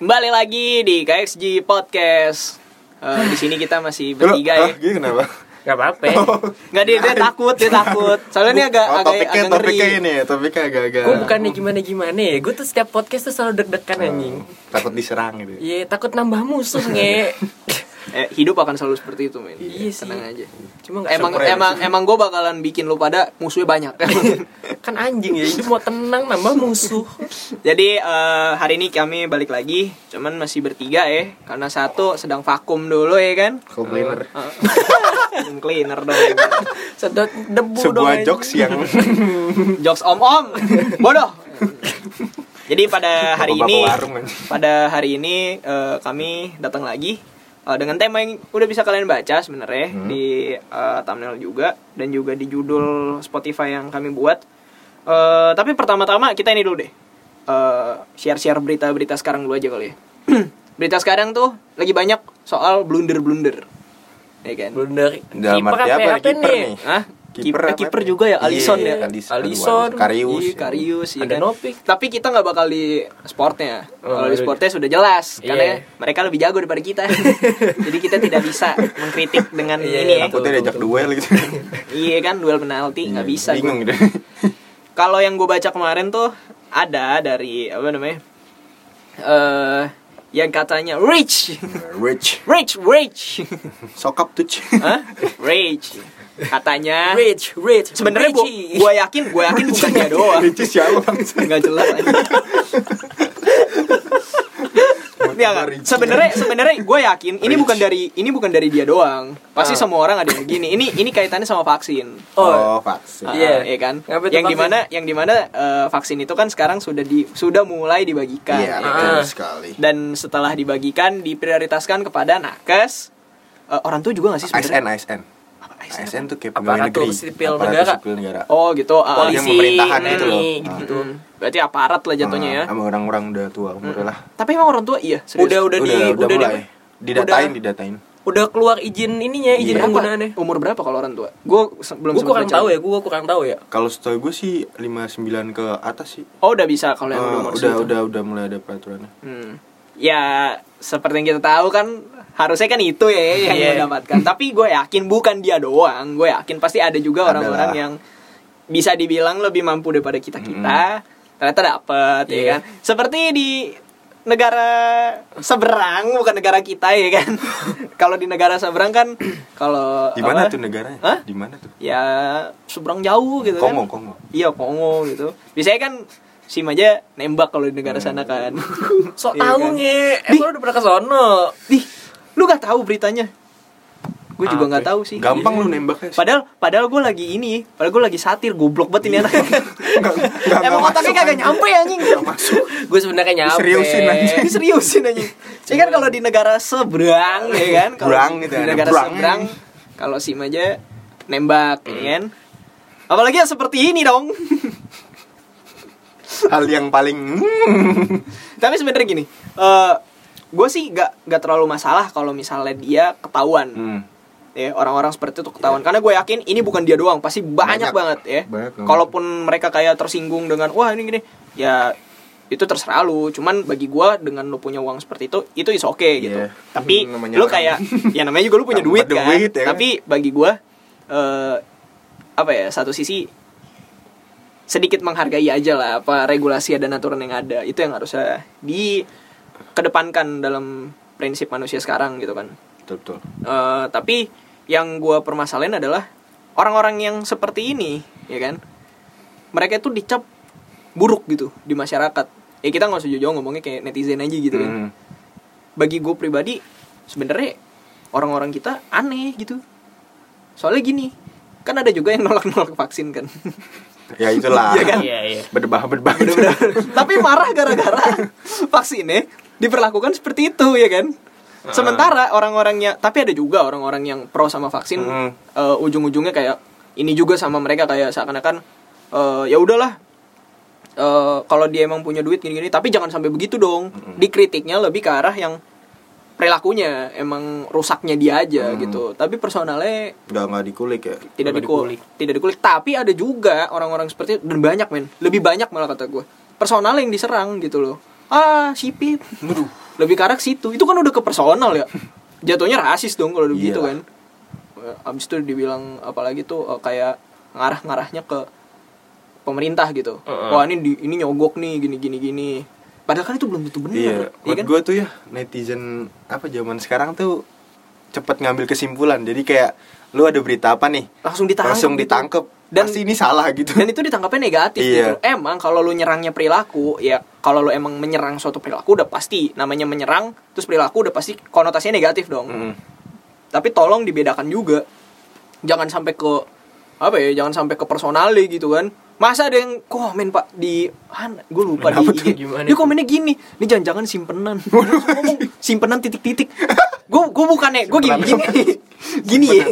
Kembali lagi di KXG Podcast. Eh, di sini kita masih bertiga ya. Gitu kenapa? Gak apa-apa. Nggak dia, dia takut, dia takut. Soalnya ini agak oh, agak topiknya, agak ngeri. topiknya ini ya, topiknya agak-agak Gue bukannya gimana-gimana ya. Gue tuh setiap podcast tuh selalu deg-degan anjing. takut diserang gitu. Iya, takut nambah musuh nge. Eh, hidup akan selalu seperti itu, men. Iya sih. Tenang aja. Cuma gak Emang Surprise. emang emang gue bakalan bikin lu pada musuhnya banyak. kan anjing ya. Hidup mau tenang nambah musuh. Jadi eh, hari ini kami balik lagi, cuman masih bertiga ya, karena satu sedang vakum dulu ya kan. Kau cleaner. Vacuum cleaner dong. Sedot debu dong. Sebuah anjing. jokes yang Jokes om-om. Bodoh. Jadi pada hari ini warung, pada hari ini eh, kami datang lagi eh, dengan tema yang udah bisa kalian baca sebenarnya Hmm. di eh, thumbnail juga dan juga di judul Spotify yang kami buat. Eh, tapi pertama-tama kita ini dulu deh. Eh, share-share berita-berita sekarang dulu aja kali ya. Berita sekarang tuh lagi banyak soal blunder-blunder. Ya kan? Blunder. Dalam Kiper arti apa ya? Kiper nih? Hah? Kiper apa kiper juga ya, Alisson Iya, ya. Alisson, Alisson. Karius. Iya, Karius ya Ada kan? Novik. Tapi kita nggak bakal di sportnya. Oh, Kalau di iya. sportnya sudah jelas Iya. karena mereka lebih jago daripada kita. Jadi kita tidak bisa mengkritik dengan Iya, ini ya. Takutnya diajak duel gitu. Iya kan duel penalti nggak bisa. Bingung gitu. Kalau yang gue baca kemarin tuh ada dari apa namanya? Eh yang katanya rich, Rich. rich, rich, Sokap tuh. Hah? rich. Katanya Rich, rich. sebenarnya gua, gua yakin gua yakin bukan dia doang. Rich siapa bang? nggak jelas aja. Ya kan? Sebenarnya sebenarnya gue yakin ini Rich. bukan dari ini bukan dari dia doang. Pasti Ah. semua orang ada yang gini. Ini ini kaitannya sama vaksin. Oh, Oh, vaksin. Ah, Iya. iya kan. Ngapa tuh Yang vaksin? di mana yang di mana eh, vaksin itu kan sekarang sudah di sudah mulai dibagikan. Iya, ya kan? sekali. Dan setelah dibagikan diprioritaskan kepada nakes. Eh, orang tuh juga gak sih ASN, sebenarnya? ASN. ASN? ASN tuh kayak pegawai Aparatur negeri. sipil Aparatur negara. sipil negara. Oh gitu. ah, Polisi, yang pemerintahan hmm, itu loh. gitu. hmm. Berarti aparat lah jatuhnya ya. Ah, Sama orang-orang udah tua umurnya lah. Tapi emang orang tua iya. serius. Udah udah di udah, udah, di mulai. Didatain, udah- didatain. udah keluar izin ininya, izin Berapa? penggunaannya. Umur berapa kalau orang tua? Gue belum Gue sempet kurang tahu ya, gue kurang tahu ya. Kalau setahu gue sih 59 ke atas sih. Oh udah bisa kalau yang udah Eh, umur udah, udah udah mulai ada peraturannya. Hmm. Ya seperti yang kita tahu kan harusnya kan itu ya yang Iya. mendapatkan. Tapi gue yakin bukan dia doang. Gue yakin pasti ada juga orang-orang yang bisa dibilang lebih mampu daripada kita kita. Ternyata dapet ya Iya. kan. Seperti di negara seberang bukan negara kita ya kan. kalau di negara seberang kan kalau Di mana tuh negaranya? Hah? Di mana tuh? Ya seberang jauh gitu Kongo, kan. Kongo. Iya Kongo gitu. Biasanya kan Sim aja nembak kalau di negara sana kan. Sok Iya tahu kan? nge, emang lu udah pernah ke sono? Ih, lu gak tahu beritanya? Gue juga nggak tahu sih. Gampang lu nembaknya. sih. Padahal padahal gue lagi ini, padahal gue lagi satir goblok banget ini anak. Emang otaknya kagak anjing. nyampe anjing. Masuk. Gue sebenarnya nyampe. Diseriusin aja. Diseriusin anjing. Jadi kan kalau di negara seberang ya kan, kalau Berang di gitu ya, negara berang. seberang kalau sim aja nembak ya kan. Apalagi yang seperti ini dong. Hal yang paling hmm, Tapi sebenarnya gini, eh gue sih gak, gak terlalu masalah kalau misalnya dia ketahuan. hmm. ya orang-orang seperti itu ketahuan karena gue yakin ini bukan dia doang pasti banyak, Banyak. banget ya Banyak kalaupun mereka kayak tersinggung dengan wah ini gini ya itu terserah lu cuman bagi gue dengan lu punya uang seperti itu itu is oke gitu Iya. tapi namanya lu orang- kayak ya namanya juga lu punya duit kan duit, ya kan? tapi bagi gue eh apa ya satu sisi sedikit menghargai aja lah apa regulasi dan aturan yang ada itu yang harusnya dikedepankan dalam prinsip manusia sekarang gitu kan betul betul. Eh, tapi yang gue permasalahin adalah orang-orang yang seperti ini, ya kan? Mereka itu dicap buruk gitu di masyarakat. Ya kita nggak usah jauh-jauh ngomongnya kayak netizen aja gitu kan. Hmm. Bagi gue pribadi, sebenarnya orang-orang kita aneh gitu. Soalnya gini, kan ada juga yang nolak-nolak vaksin kan. Ya itulah. Iya kan? Iya, iya. Berdebah berdebah. Tapi marah gara-gara vaksinnya diperlakukan seperti itu ya kan. Sementara orang-orangnya, tapi ada juga orang-orang yang pro sama vaksin, Hmm. eh, ujung-ujungnya kayak ini juga sama mereka kayak seakan-akan eh, ya udahlah, eh, kalau dia emang punya duit gini-gini, tapi jangan sampai begitu dong. Dikritiknya lebih ke arah yang perilakunya emang rusaknya dia aja Hmm. gitu. Tapi personalnya Nggak nggak dikulik ya. tidak dikulik. tidak dikulik. Tapi ada juga orang-orang seperti itu dan banyak men. Lebih banyak malah kata gue personal yang diserang gitu loh. Ah sipit lebih ke arah ke situ. Itu kan udah ke personal ya. Jatuhnya rasis dong kalau begitu kan abis itu dibilang apalagi tuh eh, kayak ngarah-ngarahnya ke pemerintah gitu. Heeh. wah ini di, ini nyogok nih gini gini gini padahal kan itu belum tentu benar Iya, iya kan gue tuh ya netizen apa zaman sekarang tuh cepet ngambil kesimpulan. Jadi kayak lu ada berita apa nih, langsung ditangkap langsung gitu. ditangkep. Dan- Pasti ini salah gitu. dan itu ditangkapnya negatif Iya. gitu emang kalau lu nyerangnya perilaku ya kalau lu emang menyerang suatu perilaku udah pasti namanya menyerang terus perilaku udah pasti konotasinya negatif dong Mm. tapi tolong dibedakan juga jangan sampai ke apa ya jangan sampai ke personal deh gitu kan masa ada yang komen pak di gue lupa di Kenapa tuh? IG Gimana dia komennya gini ini jangan-jangan simpenan. Simpenan titik-titik gue gue bukannya gue gini gini gini ya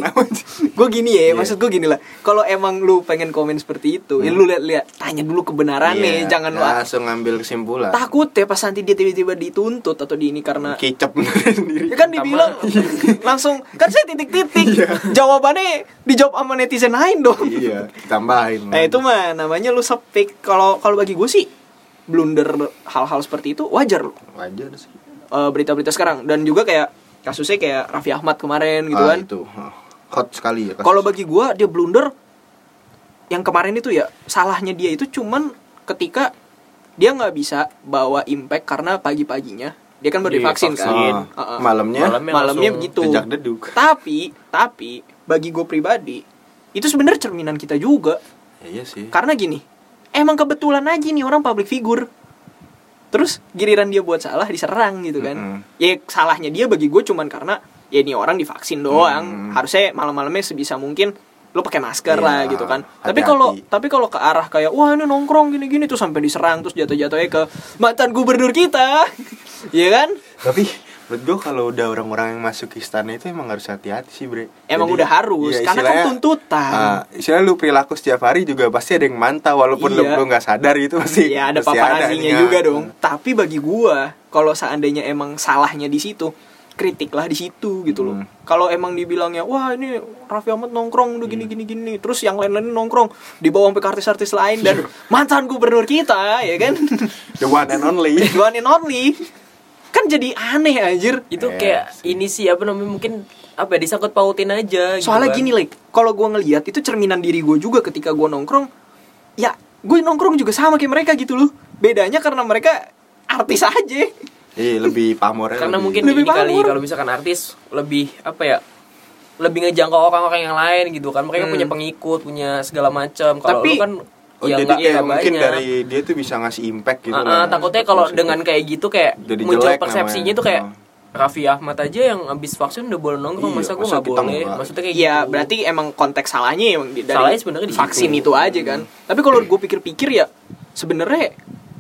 gue gini ya Iya. maksud gue gini lah kalau emang lu pengen komen seperti itu ya lu lihat-lihat tanya dulu kebenarannya Iya, jangan lu langsung ngambil kesimpulan. takut ya pas nanti dia tiba-tiba dituntut atau di ini karena sendiri. Ya kan dibilang langsung kan saya titik-titik. Jawabannya dijawab sama netizen lain dong. iya, tambahin. Nah, itu mah namanya lu sepik. Kalau kalau bagi gue sih blunder hal-hal seperti itu wajar loh. wajar sih. Eh, berita-berita sekarang dan juga kayak kasusnya kayak Raffi Ahmad kemarin gitu Ah, kan. itu ah, hot sekali ya. Kalau bagi gua dia blunder yang kemarin itu ya salahnya dia itu cuman ketika dia nggak bisa bawa impact karena pagi-paginya dia kan baru divaksin kan. Divaksin. Ah, Heeh. malamnya, Malamnya Malamnya begitu. Tapi, tapi bagi gue pribadi itu sebenarnya cerminan kita juga. Ya, iya sih. Karena gini, emang kebetulan aja nih orang public figure. Terus giliran dia buat salah diserang gitu kan. Mm-mm. Ya salahnya dia bagi gue cuman karena ya ini orang divaksin doang. Mm. Harusnya malam-malamnya sebisa mungkin lo pakai masker Iya, lah gitu kan. Tapi hati-hati. kalau tapi kalau ke arah kayak wah ini nongkrong gini-gini tuh sampai diserang terus jatuh-jatuhnya ke mantan gubernur kita. Iya kan? Tapi menurut gue kalau udah orang-orang yang masuk ke istana itu emang harus hati-hati sih bre Emang Jadi, udah harus, iya, karena kan tuntutan. ah, istilahnya lu perilaku setiap hari juga pasti ada yang mantau walaupun lu Iya. lu nggak sadar itu pasti Ya ada paparazinya juga dong. Tapi bagi gua, kalau seandainya emang salahnya di situ, kritiklah di situ gitu loh. Hmm. Kalau emang dibilangnya, wah ini Raffi Ahmad nongkrong udah gini gini gini, terus yang lain-lain nongkrong dibawa sampai ke artis-artis lain dan mantan gubernur kita, ya kan? the one and only The one and only. Jadi aneh anjir. Itu kayak sih. ini sih apa namanya mungkin apa ya disangkut pautin aja gitu Soalnya kan. gini, like, kalau gua ngelihat itu cerminan diri gua juga ketika gua nongkrong. Ya, gue nongkrong juga sama kayak mereka gitu loh. Bedanya karena mereka artis aja. iya lebih pamor karena mungkin Lebih ini kali pamor. kalau misalkan artis lebih apa ya lebih ngejangkau orang-orang yang lain gitu kan mereka Hmm. punya pengikut punya segala macam kalau lu kan oh, ya jadi kayak mungkin banyak. dari dia tuh bisa ngasih impact gitu lah. ah, takutnya kalau dengan kayak gitu kayak Jadi muncul jelek persepsinya namanya. tuh kayak Ah. Raffi Ahmad aja yang abis vaksin udah boleh nongkrong Iya, masa gue nggak boleh nggak? maksudnya kayak Iya, gitu berarti emang konteks salahnya emang dari Salahnya sebenarnya di vaksin itu aja kan. Tapi kalau gue pikir-pikir ya sebenarnya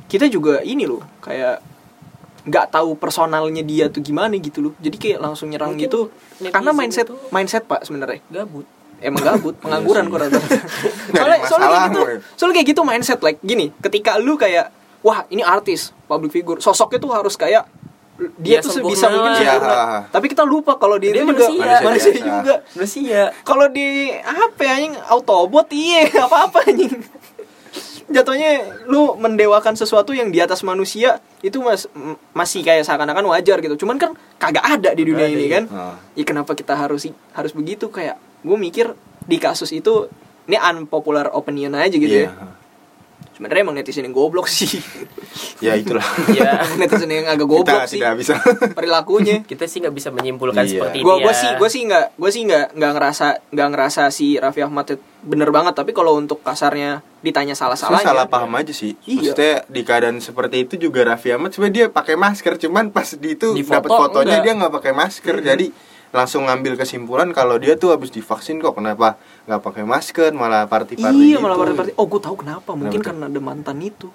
kita juga ini loh kayak nggak tahu personalnya dia tuh gimana gitu loh. Jadi kayak langsung nyerang Mungkin gitu. Karena mindset itu- mindset Pak sebenarnya. gabut Emang gabut, pengangguran Iya kok sih. rata-rata. Nggak soalnya, ada soalnya kayak gitu, soalnya kayak gitu mindset like gini. Ketika lu kayak wah ini artis, public figure, sosoknya tuh harus kayak dia Ya, tuh sebisa mungkin sempurna. Iya. Tapi kita lupa kalau dia, Dia itu juga manusia. manusia, Manusia biasa. juga. ya Kalau di apa ya anjing autobot iya apa-apa anjing. Jatuhnya lu mendewakan sesuatu yang di atas manusia itu mas masih kayak seakan-akan wajar gitu. Cuman kan kagak ada di dunia ada, ini iya. kan. Ah. Ya kenapa kita harus harus begitu kayak gue mikir di kasus itu ini unpopular opinion aja gitu Iya. ya. Sebenarnya emang netizen yang goblok sih. ya itulah ya netizen yang agak kita goblok sih tidak bisa perilakunya. kita sih nggak bisa menyimpulkan Iya. seperti Gua ini gua ya. sih gua sih nggak gua sih nggak nggak ngerasa nggak ngerasa si Raffi Ahmad itu bener banget tapi kalau untuk kasarnya ditanya salah salahnya salah paham aja sih. Iya. Maksudnya di keadaan seperti itu juga Raffi Ahmad sebenarnya dia pakai masker, cuman pas di itu Di foto dapat fotonya enggak. dia nggak pakai masker. Jadi langsung ngambil kesimpulan kalau dia tuh habis divaksin kok kenapa nggak pakai masker malah party-party iya gitu. malah party-party. Oh gue tahu kenapa. Mungkin tuh? karena ada mantan itu.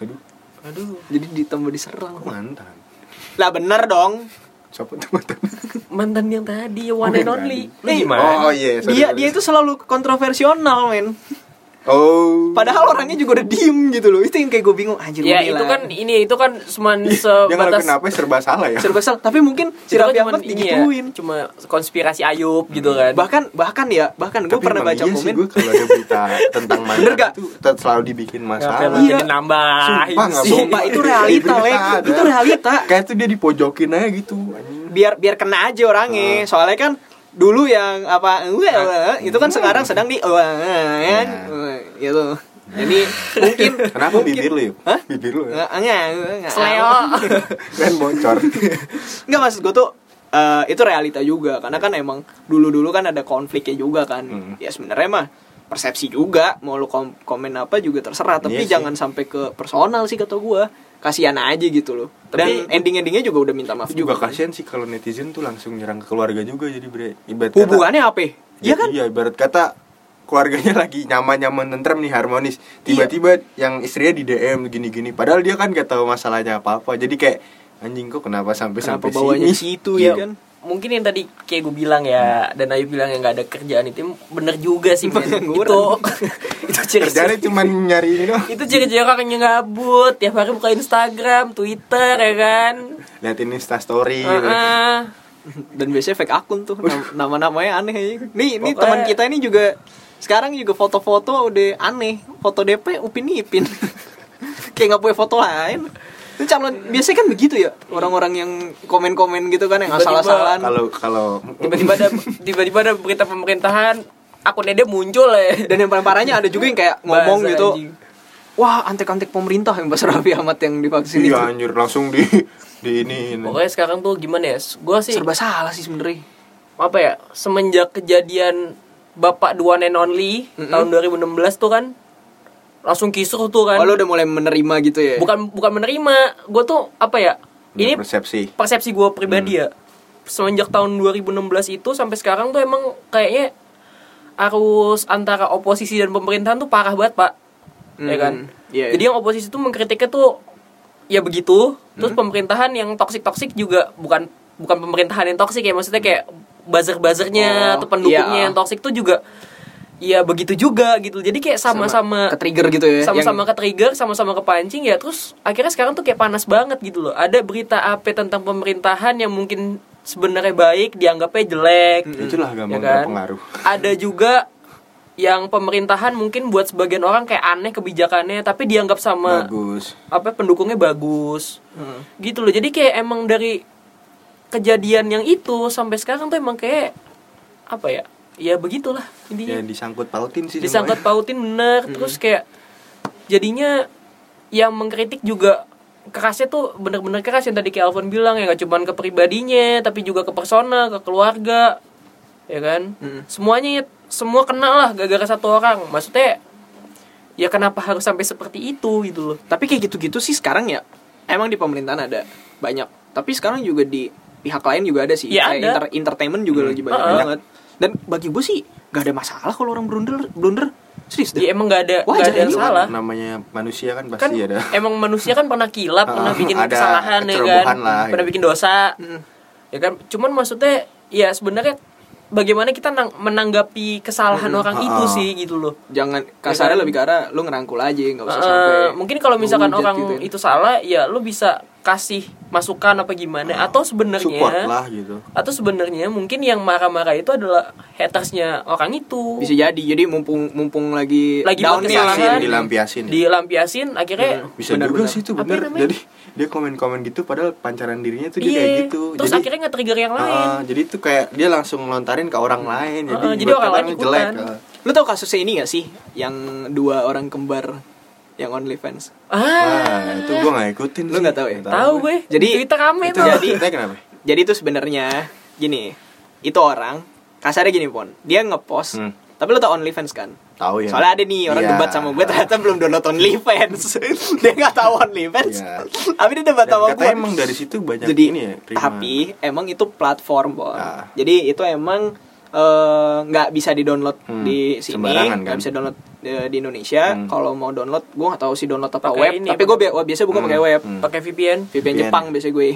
Aduh, aduh. Jadi ditambah diserang. Kok mantan. lah bener dong. Siapa tuh mantan? mantan yang tadi one Oh, and yang only. Eh, gimana? Oh iya, sorry, dia sorry. dia itu selalu kontroversial men Oh. Padahal orangnya juga udah diem gitu loh. Itu yang kayak gue bingung. Anjir ya itu kan ini itu kan cuma sebatas ngelakuin apa serba salah ya. serba salah. Tapi mungkin si itu Raffi cuman Ahmad ya, digituin. cuma konspirasi Ayub gitu kan Bahkan bahkan ya, bahkan gue Tapi pernah baca iya sih komen. gue kalau ada berita tentang mantan Bener gak? itu selalu dibikin masalah. Iya. nambah Sumpah nggak Sumpah, bohong. itu realita, Lek. Itu realita. Kayak tuh dia dipojokin aja gitu. biar biar kena aja orangnya. Ah. Soalnya kan dulu yang apa Nah. itu kan sekarang sedang di kan Ya. gitu. Jadi mungkin Kenapa mungkin, bibir lu? Yuk? Hah? Bibir lu ya? enggak, enggak. Sleo Kan bocor. Enggak maksud gue tuh eh, itu realita juga karena kan emang dulu-dulu kan ada konfliknya juga kan. Hmm. Ya sebenarnya mah persepsi juga mau lu kom- komen apa juga terserah tapi Iya jangan sampai ke personal sih kata gua kasihan aja gitu loh dan Tapi- ending-endingnya juga udah minta maaf juga juga kan. kasihan sih kalau netizen tuh langsung nyerang ke keluarga juga jadi bre. Ibarat kata- hubungannya apa Iya kan Iya, ibarat kata keluarganya lagi nyaman-nyaman tentrem nih harmonis. Iya. Tiba-tiba yang istrinya di DM gini-gini. Padahal dia kan gak tahu masalahnya apa-apa. Jadi kayak anjing kok kenapa sampai kenapa sampai bawanya sini? situ Iya. ya kan mungkin yang tadi kayak gue bilang ya dan Ayu bilang yang nggak ada kerjaan itu bener juga sih men. itu Pengangguran. itu ciri Kerjanya cuma nyari ini doang. itu ciri-ciri orang yang gabut tiap hari buka Instagram Twitter ya kan Liatin Insta story gitu. Heeh. dan biasanya fake akun tuh Nam- nama-namanya aneh aja nih ini Pokoknya- teman kita ini juga sekarang juga foto-foto udah aneh foto DP upin ipin kayak nggak punya foto lain itu calon biasanya kan begitu ya orang-orang yang komen-komen gitu kan yang asal-asalan Kalau kalau tiba-tiba ada tiba-tiba ada berita pemerintahan akunnya dia muncul ya dan yang paling parahnya ada juga yang kayak ngomong Bahasa gitu anjing. wah antek-antek pemerintah yang Mas Raffi Ahmad yang divaksin itu iya anjir langsung di di ini. ini. pokoknya sekarang tuh gimana ya gue sih serba salah sih sebenarnya apa ya semenjak kejadian bapak dua and only Mm-mm. tahun 2016 tuh kan langsung kisruh tuh kan. Oh lo udah mulai menerima gitu ya? Bukan bukan menerima gue tuh apa ya ini persepsi. persepsi gue pribadi ya. Semenjak tahun 2016 itu sampai sekarang tuh emang kayaknya arus antara oposisi dan pemerintahan tuh parah banget pak. Ya Hmm, kan? iya, jadi yang oposisi tuh mengkritiknya tuh ya begitu. Terus Hmm. pemerintahan yang toksik toksik juga bukan bukan pemerintahan yang toksik ya. Maksudnya kayak buzzer buzzernya Oh, atau pendukungnya iya. yang toksik tuh juga ya begitu juga gitu jadi kayak sama-sama ke trigger gitu ya sama-sama ke trigger, sama-sama kepancing ya terus akhirnya sekarang tuh kayak panas banget gitu loh. Ada berita apa tentang pemerintahan yang mungkin sebenarnya baik dianggapnya jelek. Itulah gampang Ya kan? berpengaruh. Ada juga yang pemerintahan mungkin buat sebagian orang kayak aneh kebijakannya tapi dianggap sama Bagus. apa pendukungnya bagus. Hmm. Gitu loh. Jadi kayak emang dari kejadian yang itu sampai sekarang tuh emang kayak apa ya? Ya begitulah intinya. Ya disangkut pautin sih disangkut semuanya. pautin bener. Terus kayak jadinya yang mengkritik juga kerasnya tuh bener-bener keras yang tadi kayak Alvin bilang ya nggak cuma ke pribadinya tapi juga ke personal ke keluarga ya kan? Mm. semuanya ya- semua kena lah gara-gara satu orang. Maksudnya ya kenapa harus sampai seperti itu gitu loh. Tapi kayak gitu-gitu sih sekarang ya emang di pemerintahan ada banyak. Tapi sekarang juga di pihak lain juga ada sih. Ya, Kayak ada. inter- entertainment juga lagi banyak Uh-uh. banget dan bagi gue sih gak ada masalah kalau orang blunder blunder serius deh ya emang nggak ada Wajar ada yang itu. salah Namanya manusia kan kan pasti ada. emang manusia kan pernah kilap pernah Ah, bikin ada kesalahan ya kan lah, pernah gitu. bikin dosa Mm. ya kan cuman maksudnya ya sebenarnya bagaimana kita nang- menanggapi kesalahan orang itu Ah. sih gitu loh jangan kasarnya kan? lebih ke arah lu ngerangkul aja nggak usah Eh, sampai mungkin kalau misalkan orang gitu ya. itu salah ya lu bisa kasih masukan apa gimana atau Support sebenarnya lah gitu. atau sebenarnya mungkin yang marah-marah itu adalah hatersnya orang itu bisa jadi jadi mumpung mumpung lagi Lagi down kesalahan. Dilampiasin. dilampiasin akhirnya Bisa Benar, juga benar. sih itu bener. namanya? Jadi dia komen-komen gitu padahal pancaran dirinya tuh dia iya kayak gitu. terus jadi akhirnya nge-trigger yang lain Ah, jadi itu kayak dia langsung ngelontarin ke orang lain. Jadi, Ah, jadi orang lain orangnya jelek. ah. lu tau kasusnya ini gak sih yang dua orang kembar yang OnlyFans ah Wah, itu gua gak ikutin Lu sih. nggak tahu ya? tahu gue Jadi, di Twitter rame Itu tuh jadi kenapa? jadi itu sebenarnya gini itu orang kasarnya gini pon dia ngepost Hmm. Tapi lu tau OnlyFans kan Tahu ya. Soalnya ada nih orang Iya. debat sama gue ternyata belum download OnlyFans. dia nggak tahu OnlyFans. Iya. Tapi dia debat Dan sama katanya gue. emang dari situ banyak Jadi ini ya. terima. tapi emang itu platform, Bon. Ah. Jadi itu emang eh, nggak bisa di-download Hmm, di sini, nggak kan? bisa download eh, di Indonesia. Hmm. Kalau mau download, gue nggak tahu sih download apa Pakai web. ini, tapi gue biasa buka Hmm, pakai web. hmm. pakai VPN VPN VPN. Jepang biasa gue.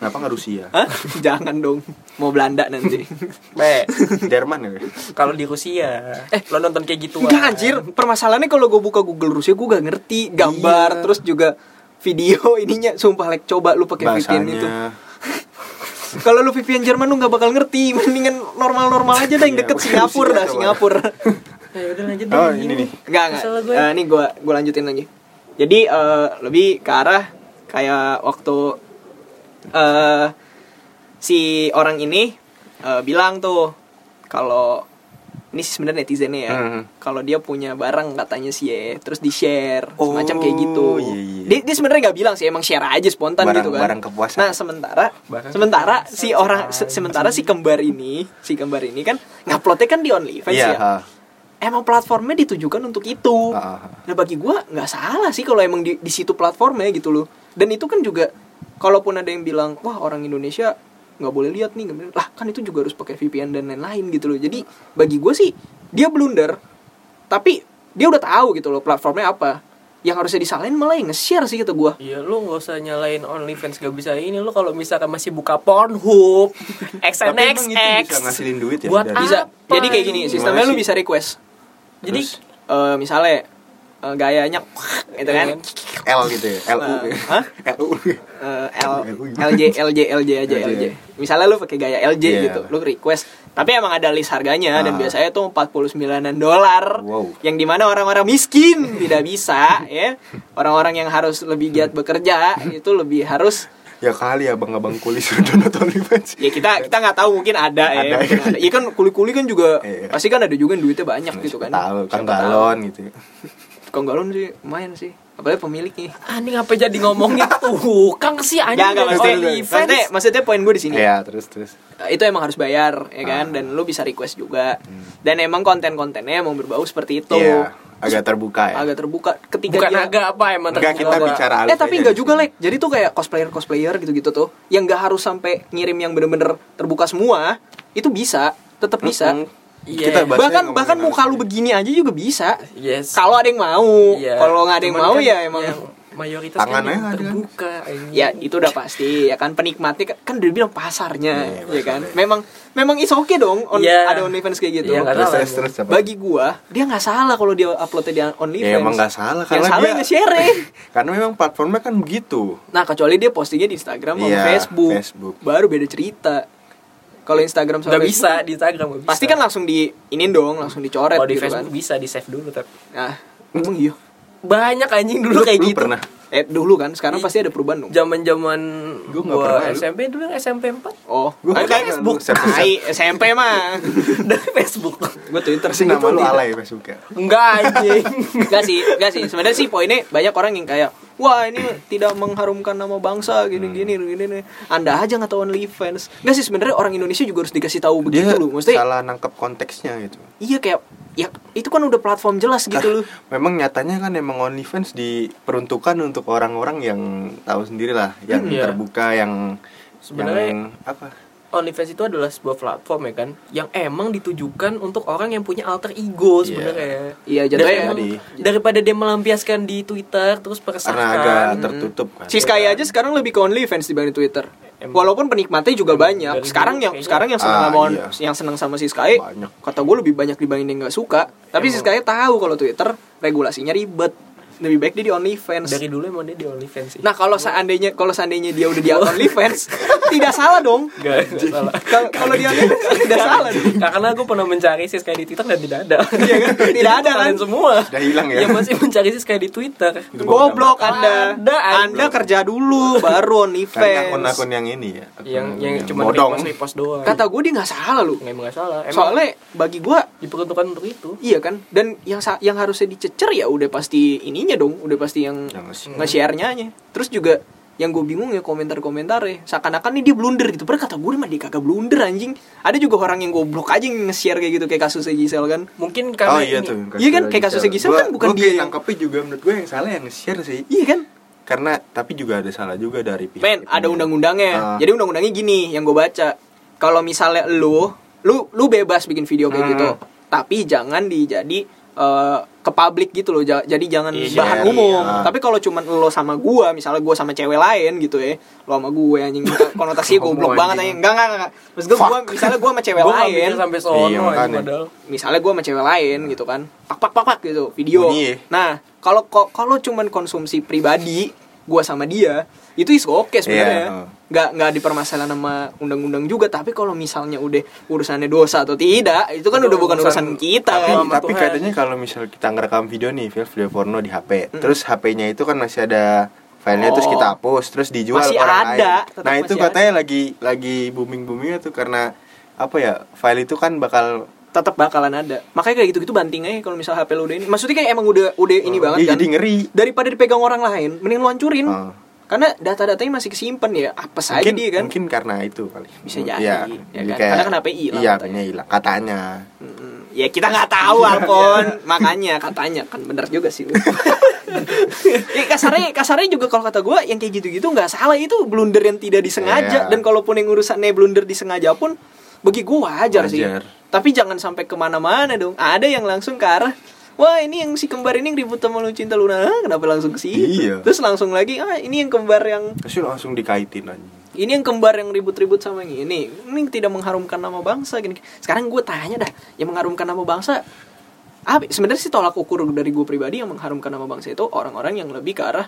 Kenapa nggak Rusia? Hah? Jangan dong. Mau Belanda nanti. Be, Jerman ya? kalau di Rusia, eh lo nonton kayak gitu Enggak anjir, permasalahannya kalau gue buka Google Rusia gue gak ngerti gambar Iya. terus juga video ininya sumpah like coba lu pakai VPN itu. Kalau lu VPN Jerman lu nggak bakal ngerti, mendingan normal-normal aja dah yang Iya, deket Singapura Rusia dah coba. Singapura. Ya udah lanjut deh. Oh, ini nih. Enggak enggak. Gue. Eh, ini gua gua lanjutin lagi. Jadi eh, lebih ke arah kayak waktu eh si orang ini eh, bilang tuh kalau ini sih sebenarnya netizennya ya. Hmm. Kalau dia punya barang katanya sih ya, terus di share, Oh, semacam kayak gitu. iya, iya. Dia, dia sebenarnya nggak bilang sih, emang share aja spontan Barang- gitu kan. barang kepuasan. Nah sementara Barang sementara si orang se- sementara si kembar ini si kembar ini kan nguploadnya kan di OnlyFans Iya, ya ha. emang platformnya ditujukan untuk itu. Ah. Nah bagi gua nggak salah sih kalau emang di, di situ platformnya gitu loh. Dan itu kan juga kalaupun ada yang bilang wah orang Indonesia nggak boleh lihat nih, lah kan itu juga harus pakai VPN dan lain-lain gitu loh. Jadi bagi gua sih dia blunder, tapi dia udah tahu gitu loh platformnya apa. Yang harusnya disalahin malah yang nge-share sih kata gua. Iya lu gak usah nyalain OnlyFans gak bisa ini lu kalau misalkan masih buka Pornhub, Tapi XNXX. bisa ngasilin duit ya? Buat Bisa. Jadi kayak gini, ini? sistemnya lu bisa request. Jadi Terus? Eh, misalnya eh, gayanya gitu kan. L gitu ya? LU Eh, ya? hah? LU Eh, L. LJ LJ LJ aja LJ. LJ. Misalnya lu pakai gaya LJ Iya. gitu, lu request. Tapi emang ada list harganya dan Ah. biasanya tuh 49-an dolar. Wow. Yang di mana orang-orang miskin tidak bisa ya. Orang-orang yang harus lebih giat bekerja itu lebih harus Ya kali abang-abang kulis udah nonton OnlyFans ya kita kita nggak tahu mungkin ada ya Ada. mungkin ada. Iya kan kuli-kuli kan juga Iya. pasti kan ada juga yang duitnya banyak gitu kan. Tahu, kan galon gitu ya. Tukang galon sih lumayan sih. Apalagi pemiliknya. anjing apa jadi ngomongin tukang sih anjing Ya maksudnya, OnlyFans. maksudnya, maksudnya poin gue di sini. Iya, terus terus. itu emang harus bayar ya kan Ah. dan lu bisa request juga dan emang konten-kontennya emang berbau seperti itu Iya, agak terbuka ya. agak terbuka ketika bukan dia agak apa emang Enggak kita terbuka. bicara eh tapi enggak di juga lek jadi tuh kayak cosplayer cosplayer gitu-gitu tuh yang nggak harus sampai ngirim yang bener-bener terbuka semua itu bisa tetap bisa Mm-mm. Iya. Kita bahkan bahkan muka lu begini aja juga bisa Yes. kalau ada yang mau Iya. kalau nggak ada yang Cuman mau kan ya emang yang mayoritas Tangan kan yang aja ada kan? terbuka anjing. ya itu udah pasti ya kan penikmatnya kan, kan udah bilang pasarnya Iya, ya kan pasarnya. memang memang is oke dong on, Iya. ada OnlyFans kayak gitu Iya, nggak Terus terus terus apa? bagi gua dia nggak salah kalau dia uploadnya di OnlyFans Ya emang nggak salah yang karena salah dia yang nge-share karena memang platformnya kan begitu. nah kecuali dia postingnya di Instagram sama Iya, Facebook. Facebook. baru beda cerita kalau Instagram sama Facebook, bisa di Instagram nggak bisa. pasti kan langsung di ini dong langsung dicoret kalau di gitu Facebook kan bisa di save dulu tapi nah emang iya? Banyak anjing dulu kayak Lu gitu. pernah? Eh dulu kan sekarang pasti ada perubahan dong zaman zaman Gua nggak gua pernah, lu. SMP dulu yang SMP 4 oh Gua kan Facebook. Tai, SMP mah dari Facebook gua Twitter Terus nama lu alay Facebook ya. enggak anjing Enggak sih, enggak sih. Sebenarnya sih poinnya banyak orang yang kayak, wah ini tidak mengharumkan nama bangsa gini gini Hmm. gini gini. Anda aja nggak tahu OnlyFans. Enggak sih sebenarnya orang Indonesia juga harus dikasih tahu Dia begitu loh. Maksudnya salah nangkep konteksnya gitu. iya kayak ya itu kan udah platform jelas gitu loh. Memang nyatanya kan emang OnlyFans diperuntukkan untuk orang-orang yang tahu sendiri lah, yang Hmm, iya. terbuka, yang Sebenarnya- yang apa? OnlyFans itu adalah sebuah platform ya kan yang emang ditujukan untuk orang yang punya alter ego Iya. sebenarnya. Iya, jatuhnya emang jadi. daripada dia melampiaskan di Twitter terus Karena meresahkan. agak tertutup kan. Si Sky aja sekarang lebih ke OnlyFans dibanding Twitter. Emang. Walaupun penikmatnya juga Emang banyak. dari Sekarang yang kayaknya- sekarang yang seneng Ah, sama iya. yang seneng sama si Sky, Banyak. kata gue lebih banyak dibanding yang nggak suka. Tapi si Sky tahu kalau Twitter regulasinya ribet. Lebih baik dia di OnlyFans. Dari dulu emang dia di OnlyFans sih. Nah kalau seandainya kalau seandainya dia udah di OnlyFans tidak salah dong. Enggak, enggak salah. Kalau kalau di OnlyFans tidak salah dong. Karena gue pernah mencari sis kayak di Twitter dan tidak ada. Iya kan? Tidak ada, kan? semua. Udah hilang ya? Yang masih mencari sis kayak di Twitter. Goblok Anda. ada. Anda kerja dulu baru Kan OnlyFans. akun-akun yang ini ya. akun Yang yang cuma repost repost doang. Kata gue dia nggak salah lu. Nggak emang nggak salah. Emang Soalnya bagi gue diperuntukkan untuk itu. Iya kan? Dan yang yang harusnya dicecer ya udah pasti ininya dong, udah pasti yang Yang nge-share. nge-share-nya nya. Terus juga yang gue bingung ya komentar-komentar ya seakan-akan nih dia blunder gitu padahal kata gue mah dia kagak blunder anjing ada juga orang yang goblok aja yang nge-share kayak gitu kayak kasusnya Gisel kan Mungkin karena Oh iya ini- tuh. Iya kan, kayak kasusnya Gisel kan bukan dia yang- nangkepnya juga menurut gue yang salah yang nge-share sih. iya kan Karena tapi juga ada salah juga dari pihak. men ada itunya. undang-undangnya Ah. jadi undang-undangnya gini yang gue baca kalau misalnya lu lu lu bebas bikin video kayak Hmm. gitu tapi jangan dijadi eh, ke publik gitu loh. Ja- jadi jangan Iya, bahan umum iya. tapi kalau cuman lo sama gua misalnya gua sama cewek lain gitu ya lo sama gue anjing konotasinya Homo, goblok banget anjing. enggak enggak enggak maksud gua, gua misalnya gua sama cewek Gue lain. sampai sono Iya, padahal. misalnya gue sama cewek lain gitu kan. Pak pak pak pak gitu video. Bunyi ya? nah kalau kalau cuman konsumsi pribadi gue sama dia itu is oke sebenarnya. Iya, oh. Nggak nggak dipermasalahan sama undang-undang juga. Tapi kalau misalnya udah urusannya dosa atau tidak itu kan Itu udah bukan urusan, urusan- kita. Tapi kan sama tapi Tuhan. katanya kalau misal kita ngerekam video nih video, video porno di HP terus HP-nya itu kan masih ada filenya terus Oh. kita hapus terus dijual Masih orang ada, lain. nah itu katanya lagi lagi booming boomingnya tuh karena apa ya file itu kan bakal tetap bakalan ada. Makanya kayak gitu-gitu banting aja kalau misal HP lo udah ini. Maksudnya kayak emang udah udah ini Oh, banget iya, kan? jadi ngeri. Daripada dipegang orang lain mending lo hancurin. Oh. Karena data-datanya masih kesimpan ya apa saja mungkin, dia kan. mungkin karena itu kali. Bisa jadi, Iya, ya jadi kan? kayak- Karena kan HP hilang iya katanya. Hilang katanya. Mm, ya kita nggak tahu Alpon makanya katanya. Kan bener juga sih ya, kasarnya kasarnya juga kalau kata gue yang kayak gitu-gitu nggak salah. Itu blunder yang tidak disengaja. Iya. dan kalaupun yang urusannya blunder disengaja pun bagi gue wajar, sih. Wajar. tapi jangan sampai ke mana-mana dong. Ada yang langsung ke arah Wah ini yang si kembar ini yang ribut sama lu cinta Luna. Hah, Kenapa langsung ke situ? Iya. Terus langsung lagi Ah ini yang kembar yang terus langsung dikaitin aja ini yang kembar yang ribut-ribut sama yang ini. Ini tidak mengharumkan nama bangsa gini. Sekarang gue tanya dah yang mengharumkan nama bangsa apa? Sebenarnya sih tolak ukur dari gue pribadi yang mengharumkan nama bangsa itu orang-orang yang lebih ke arah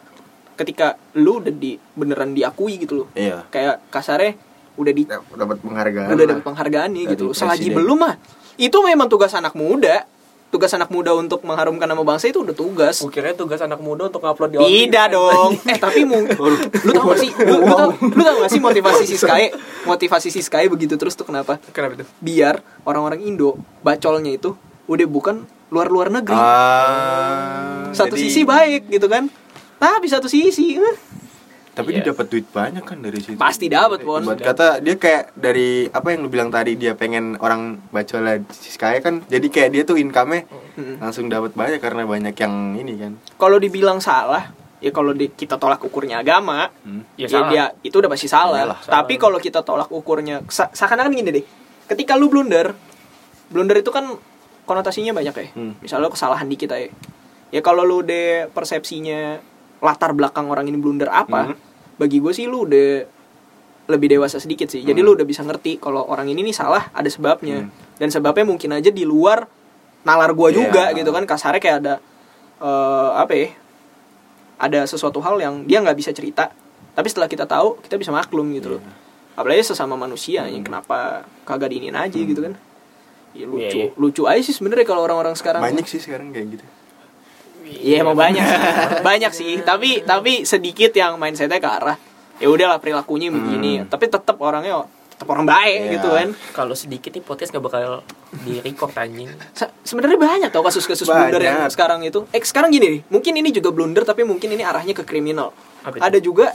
ketika lu udah di beneran diakui gitu loh. Iya. Kayak kasarnya udah di dapat penghargaan udah dapat penghargaan nih gitu selagi belum mah itu memang tugas anak muda tugas anak muda untuk mengharumkan nama bangsa itu udah tugas Gue kira tugas anak muda untuk ngupload di OnlyFans. tidak dong. Eh tapi mungkin lu tau gak sih? Lu, lu, tau, lu tau gak sih motivasi si Sky? Motivasi si Sky begitu terus tuh kenapa? Kenapa itu? Biar orang-orang Indo bacolnya itu udah bukan luar-luar negeri. ah satu jadi- sisi baik gitu kan. Tapi satu sisi eh, tapi Iya. dia dapat duit banyak kan dari situ pasti dapat bos. Buat kata dia kayak dari apa yang lu bilang tadi dia pengen orang baca lah Sky kan jadi kayak dia tuh income-nya Hmm. langsung dapat banyak karena banyak yang ini kan Kalau dibilang salah, ya kalau di, kita tolak ukurnya agama, Hmm. Ya, ya, salah. dia itu udah pasti salah. Salah. Tapi kalau kita tolak ukurnya se- seakan-akan gini deh. Ketika lu blunder, blunder itu kan konotasinya banyak ya. Hmm. Misalnya kesalahan dikit aja. Ya kalau lu udah persepsinya latar belakang orang ini blunder apa, Hmm. bagi gue sih lu udah lebih dewasa sedikit sih. Jadi Hmm. lu udah bisa ngerti kalau orang ini nih salah ada sebabnya. Hmm. Dan sebabnya mungkin aja di luar nalar gua Iya. juga gitu kan. Kasarnya kayak ada eh, apa ya? Ada sesuatu hal yang dia nggak bisa cerita. Tapi setelah kita tahu, kita bisa maklum gitu loh. Apalagi sesama manusia yang kenapa kagak diinin aja gitu kan. Ya, lucu, Iya, iya. lucu aja sih sebenarnya kalau orang-orang sekarang. banyak sih sekarang kayak gitu Iya emang banyak banyak sih. Tapi tapi sedikit yang mindsetnya ke arah ya udahlah perilakunya begini. Hmm. Tapi tetap orangnya tetap orang baik Iya. gitu kan. Kalau sedikit nih podcast gak bakal di record anjing. Se- Sebenarnya banyak tau kasus-kasus blunder yang sekarang itu. Eh sekarang gini nih, mungkin ini juga blunder tapi mungkin ini arahnya ke kriminal. Ada juga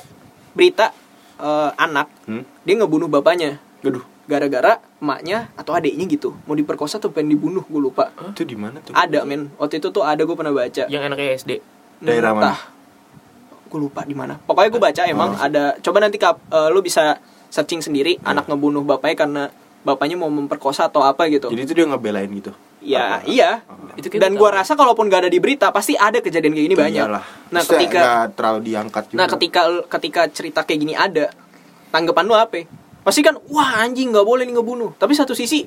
berita eh, anak hmm? dia ngebunuh bapaknya Aduh, gara-gara emaknya atau adiknya gitu mau diperkosa atau pengen dibunuh gue lupa. itu di mana tuh? Ada men, waktu itu tuh ada gue pernah baca. Yang enaknya SD. Daerah mana? gue lupa di mana pokoknya gue baca emang ada coba nanti kap, eh, lu bisa searching sendiri anak ngebunuh bapaknya karena bapaknya mau memperkosa atau apa gitu Jadi itu dia ngebelain gitu. ya Apa? iya Itu dan gue rasa kalaupun gak ada di berita pasti ada kejadian kayak gini banyak Iyalah. nah Maksudnya ketika terlalu diangkat juga. nah ketika ketika cerita kayak gini ada tanggapan lu apa pasti kan wah anjing nggak boleh nih ngebunuh. Tapi satu sisi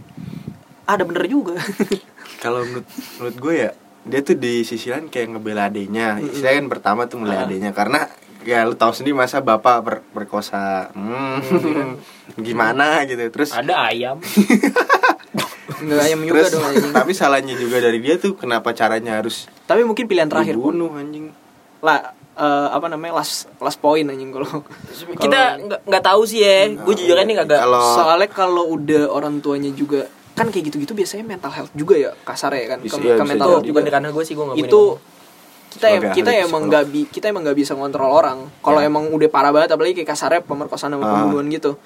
ada bener juga. Kalau menurut menurut gue ya dia tuh di sisi lain kayak ngebela adenya. Saya kan pertama tuh Ah. ngebela adenya karena ya lu tahu sendiri masa bapak ber- berkosa hmm, gimana? Gitu. Terus Ada ayam. nggak ayam juga terus dong anjing. tapi salahnya juga dari dia tuh kenapa caranya harus tapi mungkin pilihan terakhir pun. dibunuh anjing. Lah eh, apa namanya last last point anjing kalau Kita nggak nggak tahu sih ya. Gue jujur ini kagak. Kalau- soalnya kalau udah orang tuanya juga kan kayak gitu-gitu biasanya mental health juga ya kasar ya kan ke, Bisa, iya, ke mental health juga ranah gue sih gue nggak itu kita em- kita emang nggak bi kita emang nggak bisa ngontrol orang kalau Ya. emang udah parah banget apalagi kayak kasarnya pemerkosaan sama Ah. pembunuhan gitu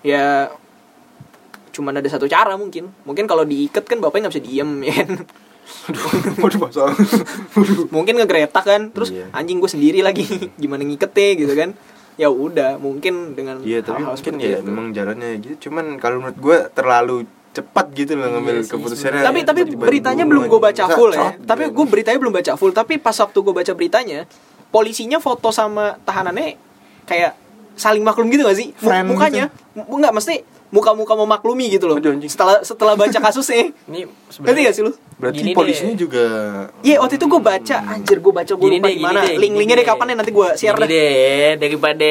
ya cuman ada satu cara mungkin mungkin kalau diikat kan bapaknya nggak bisa diem ya waduh masalah mungkin ngegretak kan terus Iya. anjing gue sendiri lagi gimana ngiketnya gitu kan ya udah mungkin dengan iya tapi hal-hal mungkin seperti ya itu. memang jalannya gitu cuman kalau menurut gue terlalu cepat gitu loh ngambil Iya keputusannya. tapi tapi tiba-tiba beritanya belum gue baca full ya tapi gitu. gue beritanya belum baca full tapi pas waktu gue baca beritanya polisinya foto sama tahanannya kayak saling maklum gitu gak sih Friend mukanya mu- nggak mesti muka-muka memaklumi gitu loh. Aduh, setelah setelah baca kasusnya. Ini ngerti gak sih lu? berarti Gini polisinya deh. juga Iya waktu itu gue baca. Anjir gue baca gue lupa deh, di gini mana deh, link-linknya deh. kapan ya? Nanti gue share Gini deh deh daripada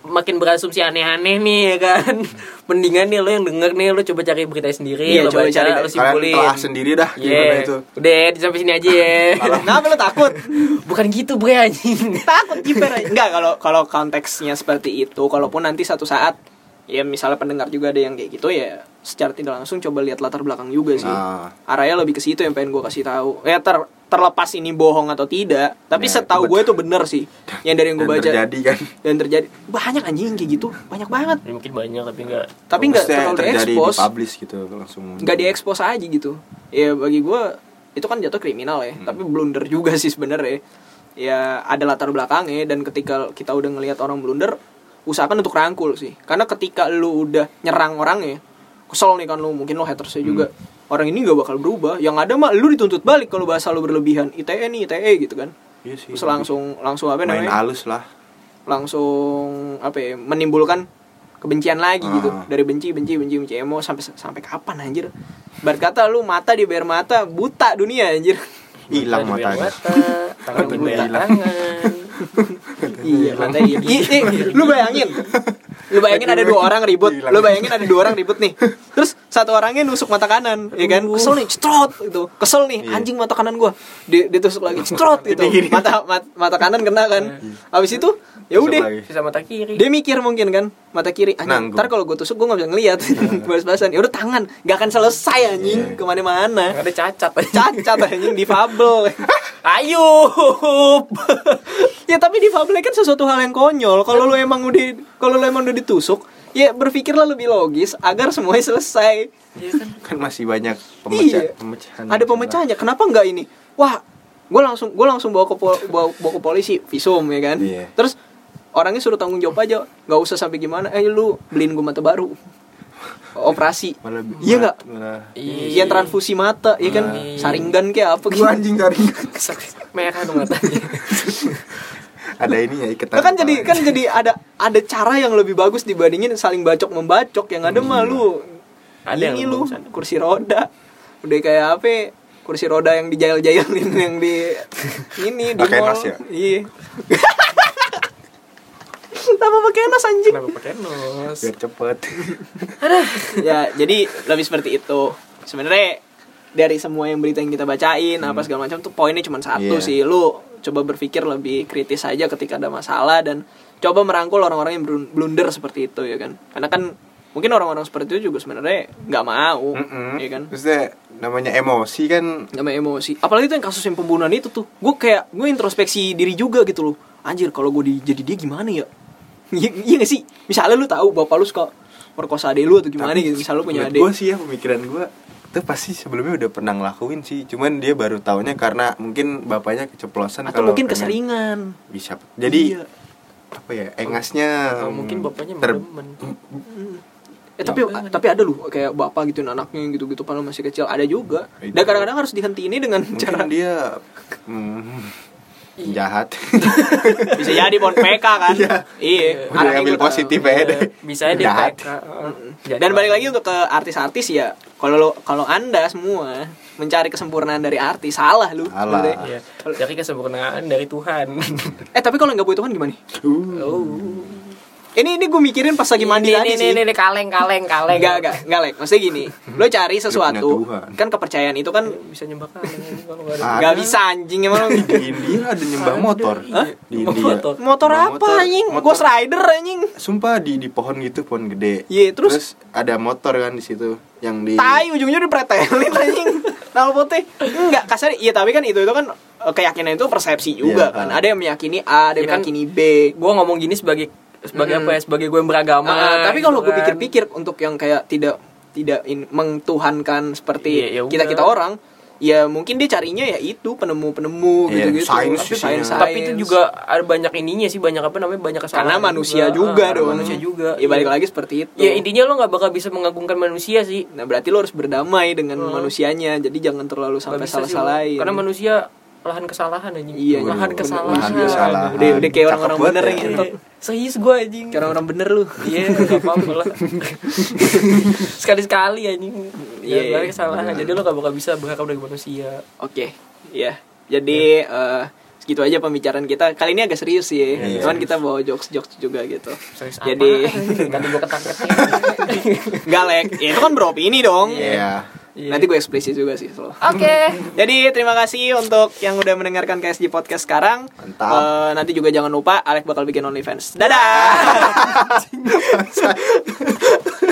makin berasumsi aneh-aneh nih ya kan? Mendingan nih lo yang denger nih lo coba cari berita sendiri Iya, lo coba baca cari. lo kalian simpulin. telah sendiri dah Iya. gimana itu. udah di sampai sini aja ya. Kenapa lu takut? bukan gitu bre anjing. Takut jiper aja. Enggak kalau kalau konteksnya seperti itu, kalaupun nanti satu saat ya misalnya pendengar juga ada yang kayak gitu ya secara tidak langsung coba lihat latar belakang juga sih. Nah. Arahnya lebih ke situ yang pengen gue kasih tahu. Ya ter terlepas ini bohong atau tidak, tapi Ya, setahu gue itu bener sih. Yang dari yang gue Dan baca terjadi kan dan terjadi banyak anjing kayak gitu, banyak banget. Ya, mungkin banyak tapi enggak Tapi nggak Maksudnya terlalu terjadi di diekspos, publish gitu langsung nggak diekspos aja gitu. Ya bagi gue itu kan jatuh kriminal ya, tapi blunder juga sih sebenarnya. Ya ada latar belakangnya dan ketika kita udah ngelihat orang blunder, usahakan untuk rangkul sih. Karena ketika lu udah nyerang orangnya, kesel nih kan lu, mungkin lu hatersnya juga. Orang ini gak bakal berubah. Yang ada mah lu dituntut balik kalau bahasa lu berlebihan. ITE nih, ITE gitu kan. Iya sih, Terus langsung langsung apa main namanya? halus lah langsung apa ya menimbulkan kebencian lagi gitu Ah. dari benci benci benci benci emo sampai sampai kapan anjir Bar kata lu mata di bayar mata buta dunia anjir hilang matanya mata, tangan hilang. tangan iya mata iya I- i- lu bayangin. Lu bayangin ada dua orang ribut. Lu bayangin ada dua orang ribut nih. Terus satu orangnya nusuk mata kanan ya kan? Kesel nih cetrot gitu. Kesel nih Iya. anjing mata kanan gua. Di- ditusuk lagi cetrot gitu. Mata mat- mata kanan kena kan. Habis itu ya udah. sisa mata kiri. Dia mikir mungkin kan mata kiri anjing ntar kalau gue tusuk gue nggak bisa ngeliat. Balas-balasan. Ya udah tangan. Gak akan selesai anjing. Iya. ke mana-mana ada cacat cacat anjing. Difabel. Ayo. Ya tapi difabel kan sesuatu hal yang konyol. Kalau lu emang udah kalau lu emang udah ditusuk ya berpikirlah lebih logis agar semuanya selesai. Iya kan? kan masih banyak pemecah, Iya. pemecahan ada pemecahannya. Kenapa nggak ini? Wah gue langsung gue langsung bawa ke pol- bawa, bawa ke polisi. Visum ya kan? Iya. terus orangnya suruh tanggung jawab aja. Nggak usah sampai gimana. Eh lu beliin gue mata baru. Operasi. Malah- iya nggak? Iya. yang transfusi mata ya kan? Iya. saringan kayak apa gitu. Gua anjing tadi merah tuh matanya. Ada ini ya iketan Nah, kan jadi kan jadi ada ada cara yang lebih bagus dibandingin saling bacok membacok yang ada mah lu Ada yang ini lebih lu bagusan. kursi roda. Udah kayak apa? Ya, kursi roda yang dijail-jailin yang di ini di mall. ya? iya Kenapa pakai nos anjing? kenapa pakai nos? Biar cepet. Ya jadi lebih seperti itu. Sebenarnya dari semua yang berita yang kita bacain apa segala macam tuh poinnya cuma satu Iya. sih. Lu coba berpikir lebih kritis aja ketika ada masalah dan coba merangkul orang-orang yang blun- blunder seperti itu ya kan? Karena kan mungkin orang-orang seperti itu juga sebenarnya nggak mau Mm-mm. ya kan? Maksudnya namanya emosi kan. Namanya emosi. Apalagi itu yang kasus yang pembunuhan itu tuh. Gue kayak gue introspeksi diri juga gitu loh. Anjir kalau gue di- jadi dia gimana ya iya iya gak sih? Misalnya lu tahu bapak lu suka perkosa adek lu atau gimana Tapi gitu misalnya lu punya adik. gua sih ya pemikiran gue itu pasti sebelumnya udah pernah ngelakuin sih. Cuman dia baru taunya karena mungkin bapaknya keceplosan atau kalau mungkin pengen- keseringan. bisa. Jadi Iya. apa ya engasnya Atau mungkin bapaknya ter- Eh, tapi tapi ada loh kayak bapak gituin anaknya gitu-gitu padahal masih kecil. Ada juga. Itu. dan kadang-kadang harus dihentiini dengan mungkin cara dia hmm, jahat bisa jadi pohon PK kan Iya. iya udah ambil positif aja deh bisa jahat PK. Jadi dan balik lagi untuk ke artis-artis ya kalau kalau anda semua mencari kesempurnaan dari artis salah lu Salah. Iya. Dari kesempurnaan dari Tuhan. eh tapi kalau nggak buat Tuhan gimana Uh, Oh. Ini ini gue mikirin pas lagi mandi ini, tadi ini, sih ini, ini, kaleng, kaleng, kaleng. Enggak, enggak, enggak, Lek. Maksudnya gini, lo cari sesuatu, kan kepercayaan itu kan Bisa nyembah kaleng kalau ada. Bisa anjing emang. di India ada nyembah Ada, motor iya. di India motor. Motor apa anjing? Motor- Ghost Rider anjing. sumpah di di pohon gitu pohon gede Iya, terus? ada motor kan di situ yang di Tai ujungnya dipretelin anjing. Nal putih. Enggak, kasar iya tapi kan itu itu kan eh, keyakinan itu persepsi juga Iya, kan. kan. Ada yang meyakini A, ada yang kan. meyakini B. Gue ngomong gini sebagai sebagai Mm. apa ya? Sebagai gue yang beragama. Ah, tapi kalau gitu gue kan. pikir-pikir untuk yang kayak tidak tidak in, mengtuhankan seperti Iya, ya kita kita orang ya mungkin dia carinya ya itu penemu-penemu Iya, gitu-gitu sains Tapi isinya. sains- tapi itu juga ada banyak ininya sih banyak apa namanya banyak karena kesalahan manusia juga, Ah, dong manusia juga ya balik Iya. lagi seperti itu ya intinya lo nggak bakal bisa mengagungkan manusia sih nah berarti lo harus berdamai dengan Hmm. manusianya jadi jangan terlalu sampai salah-salahin karena manusia lahan kesalahan aja Iya, lahan bener. kesalahan Lahan kesalahan. udah udah kayak orang-orang bener ya. ngentot. serius gue anjing kayak orang-orang bener lu iya nggak apa-apa lah sekali sekali anjing Iya, iya iya. kesalahan jadi lo gak bakal bisa berharap dari manusia Oke, ya. Jadi eh, segitu aja pembicaraan kita. Kali ini agak serius sih, Iya. cuman kita bawa jokes-jokes juga gitu. serius Jadi nanti gue ketangkep nggak lek, ya itu kan beropini dong. Iya. Iya. Nanti gue eksplisit juga sih oke Jadi terima kasih untuk yang udah mendengarkan KSG Podcast sekarang. Mantap. Eh, nanti juga jangan lupa Alek bakal bikin OnlyFans. Dadah.